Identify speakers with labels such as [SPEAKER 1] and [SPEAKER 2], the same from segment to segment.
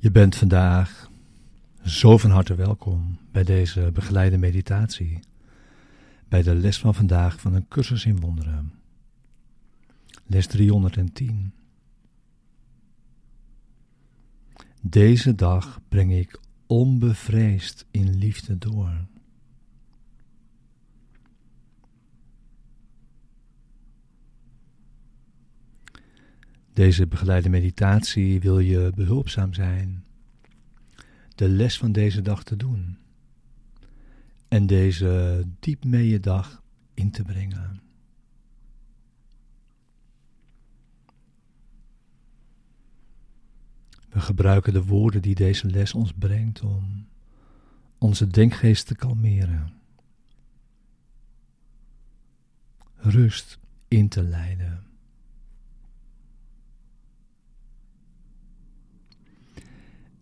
[SPEAKER 1] Je bent vandaag zo van harte welkom bij deze begeleide meditatie, bij de les van vandaag van een cursus in wonderen. Les 310. Deze dag breng ik onbevreesd in liefde door. Deze begeleide meditatie wil je behulpzaam zijn de les van deze dag te doen en deze diep mee je dag in te brengen. We gebruiken de woorden die deze les ons brengt om onze denkgeest te kalmeren, rust in te leiden.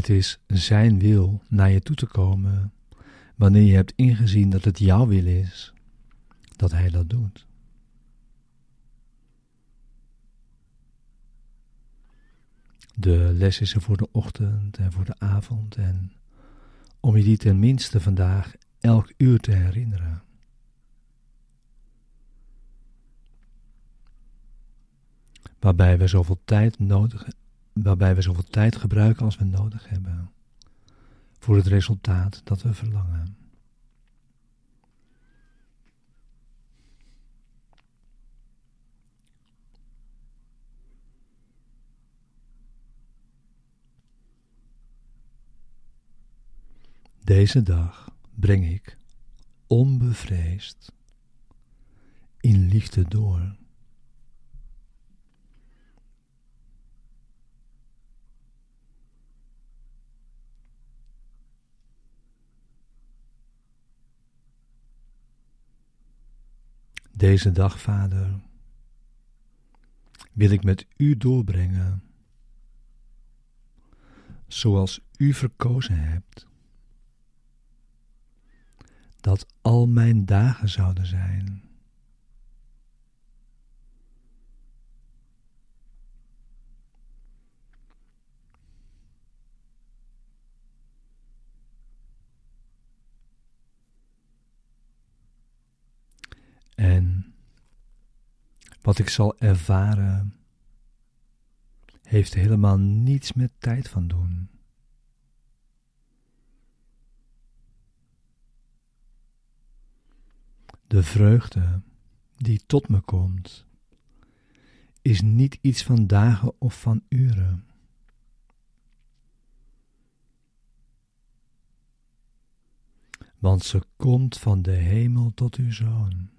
[SPEAKER 1] Het is Zijn wil naar je toe te komen wanneer je hebt ingezien dat het jouw wil is dat Hij dat doet. De les is er voor de ochtend en voor de avond en om je die tenminste vandaag elk uur te herinneren. Waarbij we zoveel tijd nodig waarbij we zoveel tijd gebruiken als we nodig hebben voor het resultaat dat we verlangen. Deze dag breng ik onbevreesd in liefde door. Deze dag, Vader, wil ik met U doorbrengen, zoals U verkozen hebt, dat al mijn dagen zouden zijn. En wat ik zal ervaren, heeft helemaal niets met tijd van doen. De vreugde die tot me komt, is niet iets van dagen of van uren. Want ze komt van de hemel tot uw zoon.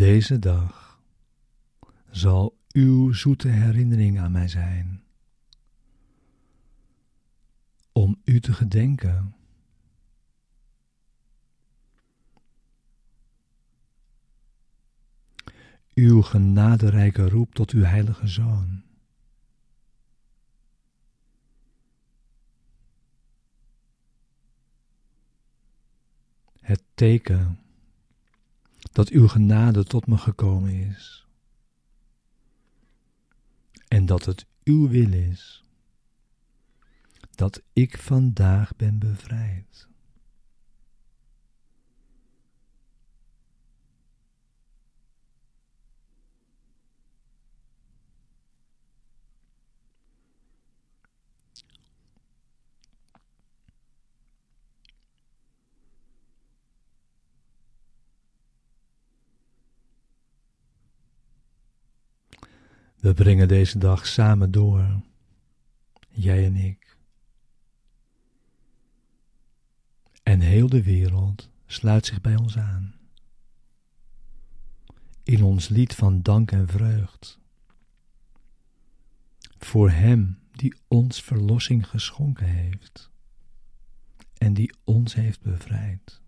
[SPEAKER 1] Deze dag zal uw zoete herinnering aan mij zijn, om u te gedenken. Uw genaderijke roep tot uw heilige Zoon. Het teken dat uw genade tot me gekomen is. En dat het uw wil is dat ik vandaag ben bevrijd. We brengen deze dag samen door. jij en ik. En heel de wereld sluit zich bij ons aan. In ons lied van dank en vreugd. Voor Hem die ons verlossing geschonken heeft en die ons heeft bevrijd.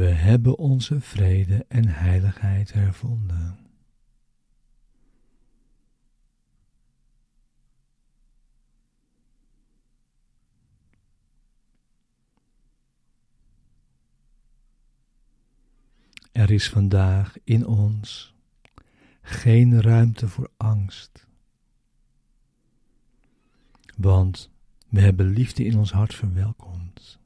[SPEAKER 1] We hebben onze vrede en heiligheid hervonden. Er is vandaag in ons geen ruimte voor angst, want we hebben liefde in ons hart verwelkomd.